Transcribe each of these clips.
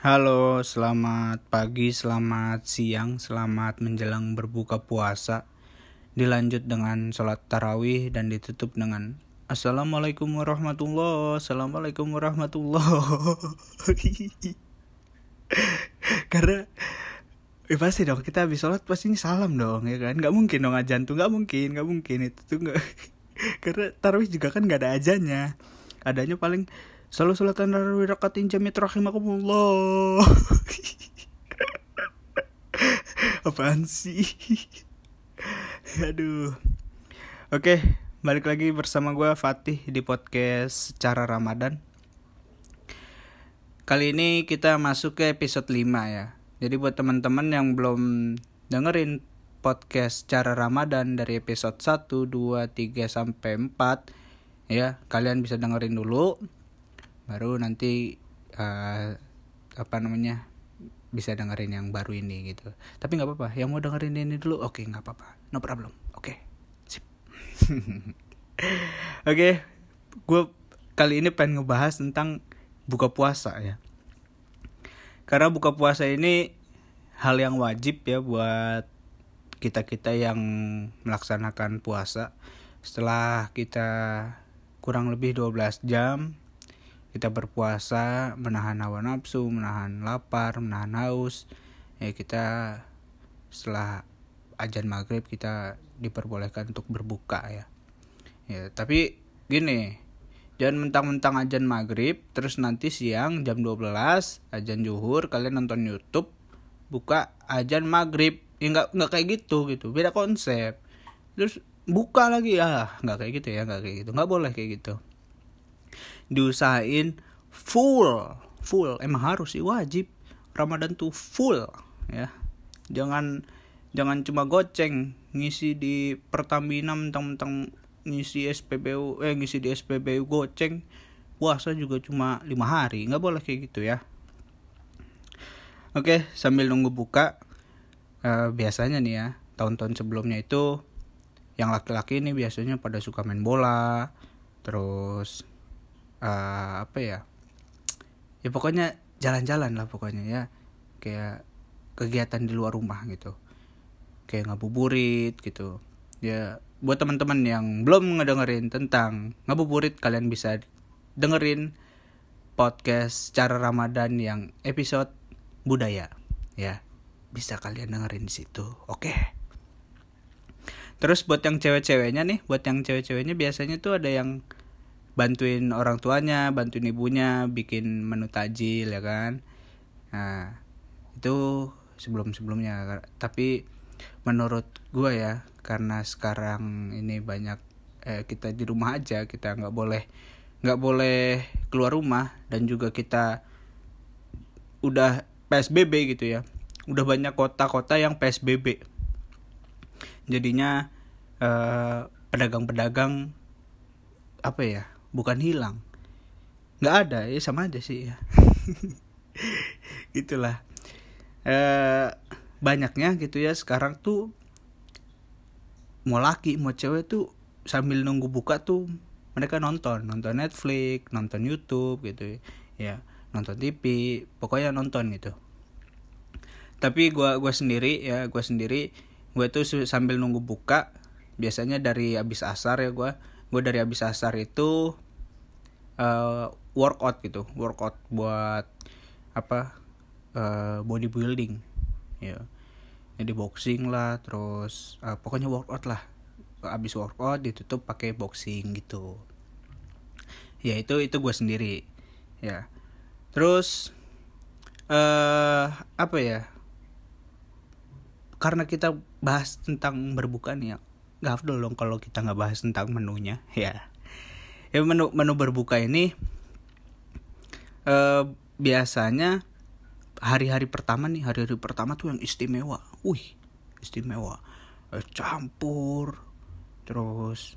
Halo, selamat pagi, selamat siang, selamat menjelang berbuka puasa. Dilanjut dengan sholat tarawih dan ditutup dengan Assalamualaikum warahmatullah, Assalamualaikum warahmatullah. Karena Eh pasti dong kita habis sholat pasti ini salam dong ya kan Gak mungkin dong ajan tuh gak mungkin gak mungkin itu tuh gak Karena tarawih juga kan gak ada ajannya Adanya paling Selalu salatan tarawih rakatin jamit rahimakumullah. Apaan sih? Aduh. Oke balik lagi bersama gue Fatih di podcast Secara Ramadan. Kali ini kita masuk ke episode 5 ya. Jadi buat teman-teman yang belum dengerin podcast cara Ramadan dari episode 1, 2, 3 sampai 4 ya, kalian bisa dengerin dulu baru nanti uh, apa namanya bisa dengerin yang baru ini gitu. Tapi nggak apa-apa, yang mau dengerin ini dulu oke okay, nggak apa-apa, no problem. Oke. Okay. Sip. oke, okay, gue kali ini pengen ngebahas tentang buka puasa ya karena buka puasa ini hal yang wajib ya buat kita-kita yang melaksanakan puasa setelah kita kurang lebih 12 jam kita berpuasa menahan hawa nafsu menahan lapar menahan haus ya kita setelah ajan maghrib kita diperbolehkan untuk berbuka ya ya tapi gini Jangan mentang-mentang ajan maghrib, terus nanti siang jam 12 ajan juhur kalian nonton YouTube buka ajan maghrib. Ya nggak nggak kayak gitu gitu, beda konsep. Terus buka lagi. Ya nggak kayak gitu ya nggak kayak gitu. Nggak boleh kayak gitu. Diusahain full full. Emang harus sih wajib. Ramadan tuh full ya. Jangan jangan cuma goceng ngisi di Pertamina mentang-mentang ngisi SPBU eh ngisi di SPBU goceng. Puasa juga cuma lima hari nggak boleh kayak gitu ya. Oke sambil nunggu buka uh, biasanya nih ya tahun-tahun sebelumnya itu yang laki-laki ini biasanya pada suka main bola terus uh, apa ya ya pokoknya jalan-jalan lah pokoknya ya. Kayak kegiatan di luar rumah gitu. Kayak ngabuburit gitu. Ya buat teman-teman yang belum ngedengerin tentang ngabuburit kalian bisa dengerin podcast cara Ramadan yang episode budaya. Ya bisa kalian dengerin di situ. Oke terus buat yang cewek-ceweknya nih buat yang cewek-ceweknya biasanya tuh ada yang bantuin orang tuanya bantuin ibunya bikin menu tajil ya kan? Nah itu sebelum sebelumnya tapi menurut gue ya karena sekarang ini banyak eh, kita di rumah aja kita nggak boleh nggak boleh keluar rumah dan juga kita udah psbb gitu ya. Udah banyak kota-kota yang psbb jadinya pedagang pedagang-pedagang apa ya bukan hilang. Nggak ada ya sama aja sih ya. Itulah eh, banyaknya gitu ya sekarang tuh mau laki mau cewek tuh sambil nunggu buka tuh mereka nonton. Nonton Netflix nonton YouTube gitu ya. Nonton TV pokoknya nonton gitu. Tapi gua gua sendiri ya gua sendiri gue tuh sambil nunggu buka biasanya dari abis asar ya gua. Gue dari abis asar itu uh, workout gitu. Workout buat apa uh, bodybuilding. Ya. Jadi boxing lah terus uh, pokoknya workout lah. Abis workout ditutup pakai boxing gitu. Ya itu itu gue sendiri. Ya. Terus uh, apa ya? Karena kita bahas tentang berbuka nih ya gak afdol dong kalau kita nggak bahas tentang menunya ya. Ya menu menu berbuka ini uh, biasanya hari-hari pertama nih hari-hari pertama tuh yang istimewa. Wih istimewa. Eh, campur terus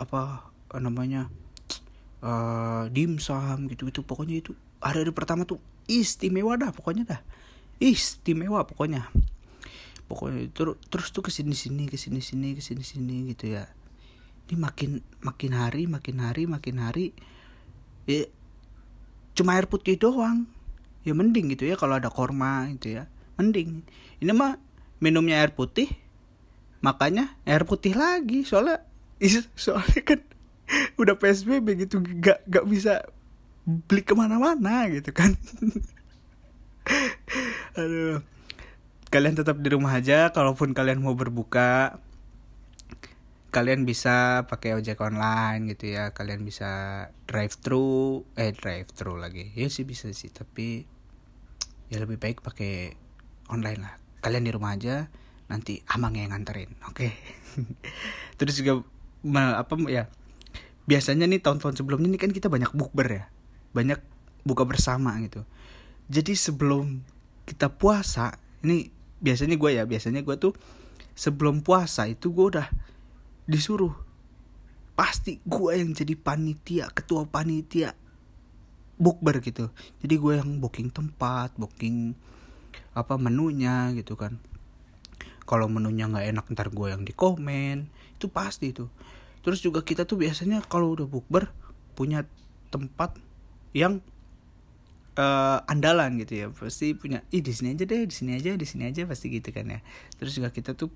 apa namanya uh, dimsum gitu gitu pokoknya itu hari-hari pertama tuh istimewa dah pokoknya dah. Istimewa pokoknya pokoknya terus terus tuh ke sini sini ke sini sini ke sini sini gitu ya. Ini makin makin hari makin hari makin hari ya cuma air putih doang. Ya mending gitu ya kalau ada korma gitu ya. Mending. Ini mah minumnya air putih makanya air putih lagi. Soalnya soalnya kan udah psbb gitu gak gak bisa beli ke mana-mana gitu kan. Aduh kalian tetap di rumah aja kalaupun kalian mau berbuka kalian bisa pakai ojek online gitu ya. Kalian bisa drive thru eh drive thru lagi. Ya sih bisa sih tapi ya lebih baik pakai online lah. Kalian di rumah aja nanti amang yang nganterin oke? Okay? terus juga apa ya biasanya nih tahun-tahun sebelumnya ini kan kita banyak bukber ya. Banyak buka bersama gitu. Jadi sebelum kita puasa ini biasanya gue ya biasanya gue tuh sebelum puasa itu gue udah disuruh pasti gue yang jadi panitia ketua panitia bukber gitu. Jadi gue yang booking tempat booking apa menunya gitu kan. Kalau menunya nggak enak ntar gue yang di komen itu pasti itu terus juga kita tuh biasanya kalau udah bukber punya tempat yang uh, andalan gitu ya. Pasti punya ih di sini aja deh di sini aja di sini aja pasti gitu kan ya. Terus juga kita tuh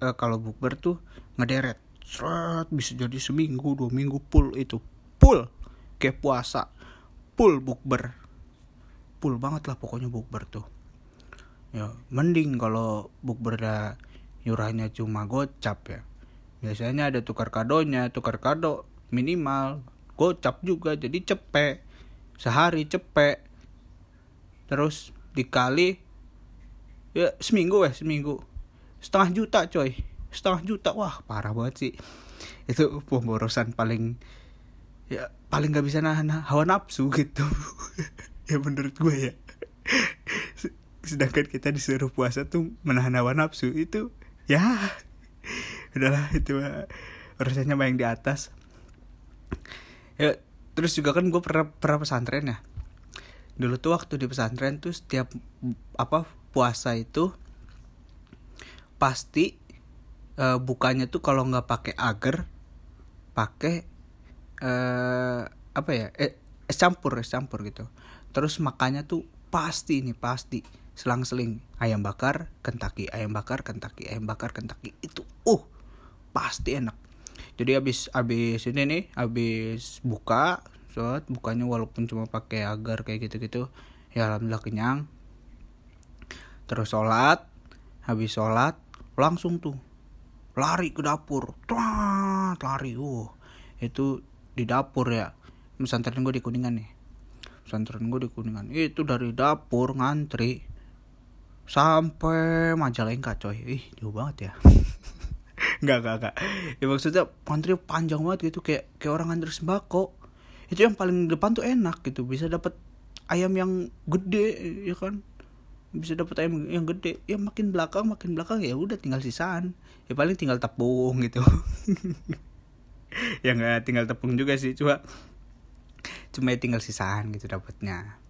uh, kalau bukber tuh ngederet Seret, bisa jadi seminggu dua minggu full itu. Full. Kayak puasa. Full bukber. Full banget lah pokoknya bukber tuh. Ya mending kalau bukber yurannya cuma gocap ya. Biasanya ada tukar kadonya tukar kado minimal. Gocap juga jadi cepet sehari cepet terus dikali ya seminggu ya seminggu. Setengah juta coy. Setengah juta wah parah banget sih. Itu pemborosan paling ya paling gak bisa nahan hawa nafsu gitu. Ya menurut gue ya. Sedangkan kita disuruh puasa tuh menahan hawa nafsu itu ya. Udahlah itu urusannya main di atas. Ya terus juga kan gue pernah pernah pesantren ya dulu tuh waktu di pesantren tuh setiap apa puasa itu pasti uh, bukanya tuh kalau nggak pakai agar pakai uh, apa ya eh, es campur es campur gitu. Terus makannya tuh pasti ini pasti. Selang-seling. Ayam bakar kentaki ayam bakar kentaki ayam bakar kentaki itu uh pasti enak. Jadi habis habis ini nih habis buka so bukanya walaupun cuma pakai agar kayak gitu-gitu ya alhamdulillah kenyang. Terus sholat habis sholat langsung tuh lari ke dapur. Tuat, lari uh itu di dapur ya. Pesantren gue di kuningan nih. Pesantren gue di kuningan. Itu dari dapur ngantri sampai majalengka coy. Ih jauh banget ya. Nggak nggak nggak. Ya maksudnya ngantri panjang banget gitu. Kayak kayak orang ngantri sembako itu yang paling depan tuh enak gitu. Bisa dapat ayam yang gede ya kan? Bisa dapat ayam yang gede. Ya makin belakang makin belakang ya udah tinggal sisaan ya paling tinggal tepung gitu. Ya nggak tinggal tepung juga sih cuma cuma ya tinggal sisaan gitu dapatnya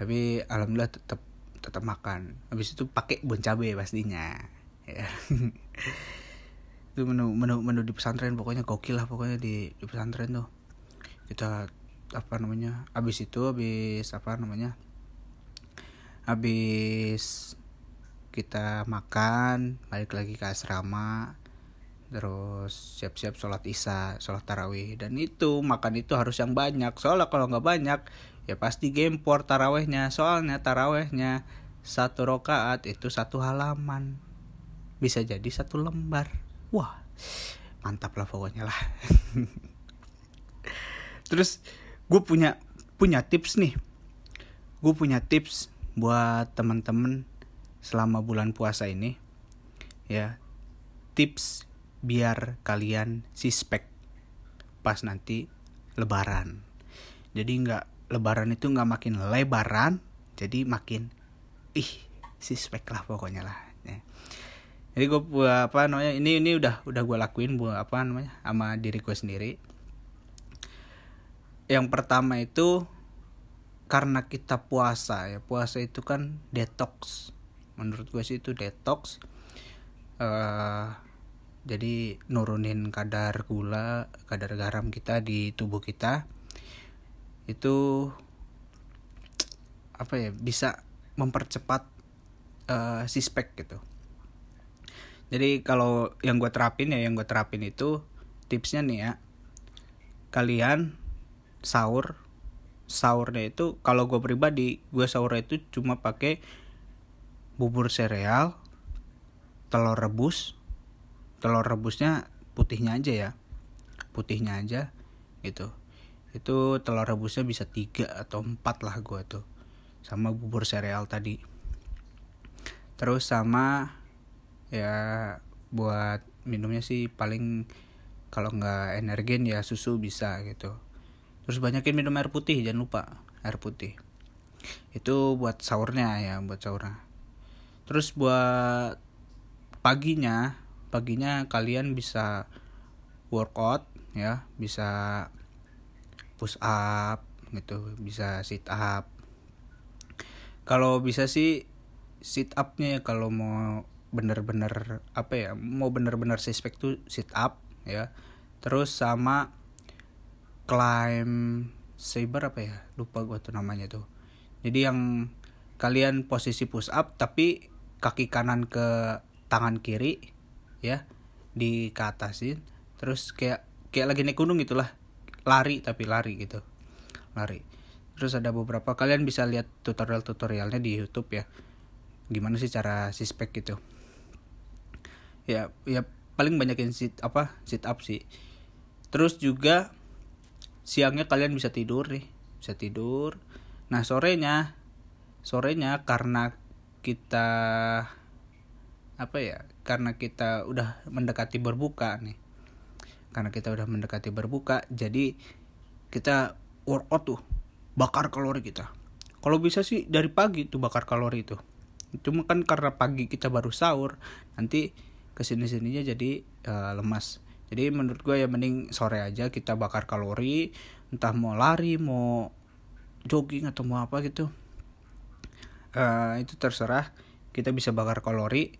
tapi alhamdulillah tetap tetap makan. Habis itu pakai bon cabe pastinya. Ya. Itu menu menu menu di pesantren pokoknya gokil lah pokoknya di di pesantren tuh kita apa namanya habis itu habis apa namanya habis kita makan balik lagi ke asrama terus siap-siap sholat isya sholat tarawih. Dan itu makan itu harus yang banyak. Soalnya kalau nggak banyak ya pasti gempor tarawehnya. Soalnya tarawehnya satu rokaat itu satu halaman. Bisa jadi satu lembar. Wah mantap lah pokoknya lah terus gue punya punya tips nih. Gue punya tips buat teman-teman selama bulan puasa ini ya. Tips biar kalian sispek pas nanti lebaran. Jadi nggak lebaran itu nggak makin lebaran jadi makin ih sispek lah pokoknya lah ya. jadi gue apa namanya ini ini udah udah gue lakuin buat apa namanya sama diri gue sendiri yang pertama itu karena kita puasa ya. Puasa itu kan detox. Menurut gue sih itu detox. Uh, jadi nurunin kadar gula kadar garam kita di tubuh kita. Itu apa ya bisa mempercepat uh, sispek gitu. Jadi kalau yang gue terapin ya yang gue terapin itu tipsnya nih ya. Kalian sahur. Sahurnya itu kalau gue pribadi gue sahurnya itu cuma pakai bubur sereal telur rebus. Telur rebusnya putihnya aja ya. Putihnya aja gitu. Itu telur rebusnya bisa tiga atau empat lah gue tuh sama bubur sereal tadi. Terus sama ya buat minumnya sih paling kalau nggak energen ya susu bisa gitu terus banyakin minum air putih jangan lupa air putih. Itu buat sahurnya ya buat sahurnya. Terus buat paginya paginya kalian bisa workout ya bisa push up gitu bisa sit up. Kalau bisa sih sit upnya ya kalau mau bener-bener apa ya mau bener-bener suspek tuh sit up ya. Terus sama climb saber apa ya? Lupa gue tuh namanya tuh. Jadi yang kalian posisi push up tapi kaki kanan ke tangan kiri ya di ke atasin terus kayak kayak lagi naik gunung gitulah lari tapi lari gitu. Lari. Terus ada beberapa kalian bisa lihat tutorial tutorialnya di YouTube ya. Gimana sih cara sispek gitu. Ya ya paling banyakin sit apa sit up sih. Terus juga siangnya kalian bisa tidur nih bisa tidur. Nah sorenya sorenya karena kita apa ya karena kita udah mendekati berbuka nih. Karena kita udah mendekati berbuka jadi kita workout tuh bakar kalori kita. Kalau bisa sih dari pagi tuh bakar kalori itu cuma kan karena pagi kita baru sahur nanti ke sini sininya jadi uh, lemas jadi menurut gue ya mending sore aja kita bakar kalori entah mau lari mau jogging atau mau apa gitu. Uh, itu terserah. Kita bisa bakar kalori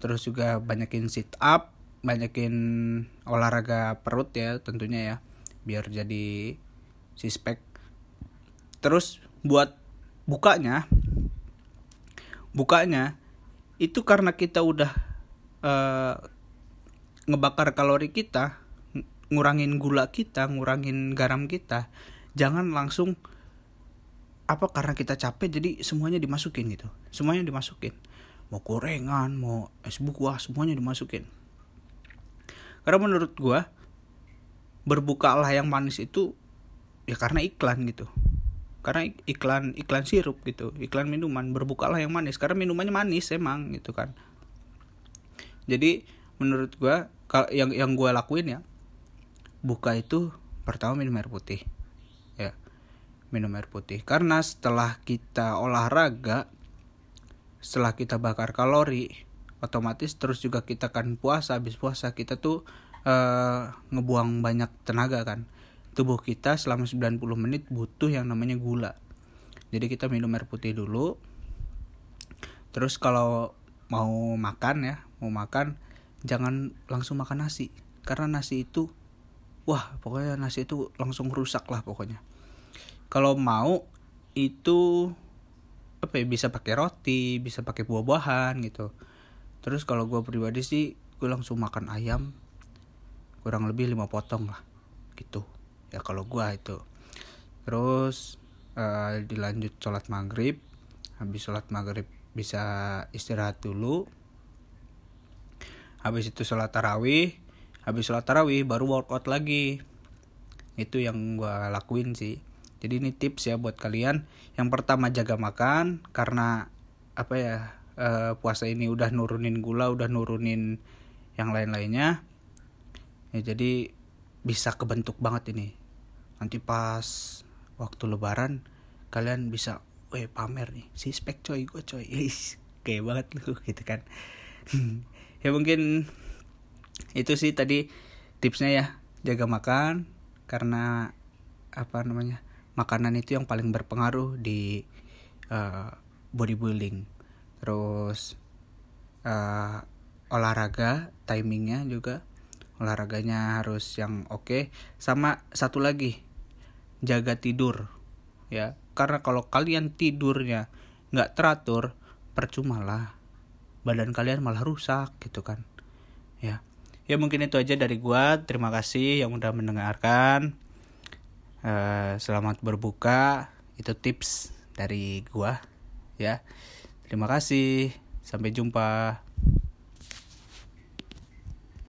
terus juga banyakin sit up banyakin olahraga perut ya tentunya ya biar jadi sispek terus buat bukanya bukanya itu karena kita udah uh, ngebakar kalori kita, ngurangin gula kita, ngurangin garam kita, jangan langsung apa karena kita capek jadi semuanya dimasukin gitu. Semuanya dimasukin. Mau gorengan, mau es buah, semuanya dimasukin. Karena menurut gua berbukalah yang manis itu ya karena iklan gitu. Karena iklan iklan sirup gitu, iklan minuman berbukalah yang manis karena minumannya manis emang gitu kan. Jadi menurut kalau yang yang gue lakuin ya buka itu pertama minum air putih ya. Minum air putih. Karena setelah kita olahraga setelah kita bakar kalori otomatis terus juga kita kan puasa habis puasa kita tuh uh, ngebuang banyak tenaga kan. Tubuh kita selama 90 menit butuh yang namanya gula. Jadi kita minum air putih dulu. Terus kalau mau makan ya mau makan jangan langsung makan nasi. Karena nasi itu wah pokoknya nasi itu langsung rusak lah pokoknya. Kalau mau itu apa ya bisa pakai roti bisa pakai buah-buahan gitu. Terus kalau gue pribadi sih gue langsung makan ayam. Kurang lebih lima potong lah gitu. Ya kalau gue itu. Terus uh, dilanjut sholat maghrib. Habis sholat maghrib bisa istirahat dulu habis itu sholat tarawih habis sholat tarawih baru workout lagi. Itu yang gue lakuin sih. Jadi ini tips ya buat kalian. Yang pertama jaga makan karena apa ya uh, puasa ini udah nurunin gula udah nurunin yang lain-lainnya. Ya jadi bisa kebentuk banget ini. Nanti pas waktu lebaran kalian bisa weh pamer nih si spek coy gue coy. Kayak banget lu gitu kan ya mungkin itu sih tadi tipsnya ya jaga makan karena apa namanya makanan itu yang paling berpengaruh di uh, bodybuilding. Terus uh, olahraga timingnya juga olahraganya harus yang oke. Okay. sama satu lagi jaga tidur ya. Karena kalau kalian tidurnya nggak teratur percuma lah badan kalian malah rusak gitu kan. Ya. Ya mungkin itu aja dari gua. Terima kasih yang udah mendengarkan. Uh, selamat berbuka. Itu tips dari gua ya. Terima kasih. Sampai jumpa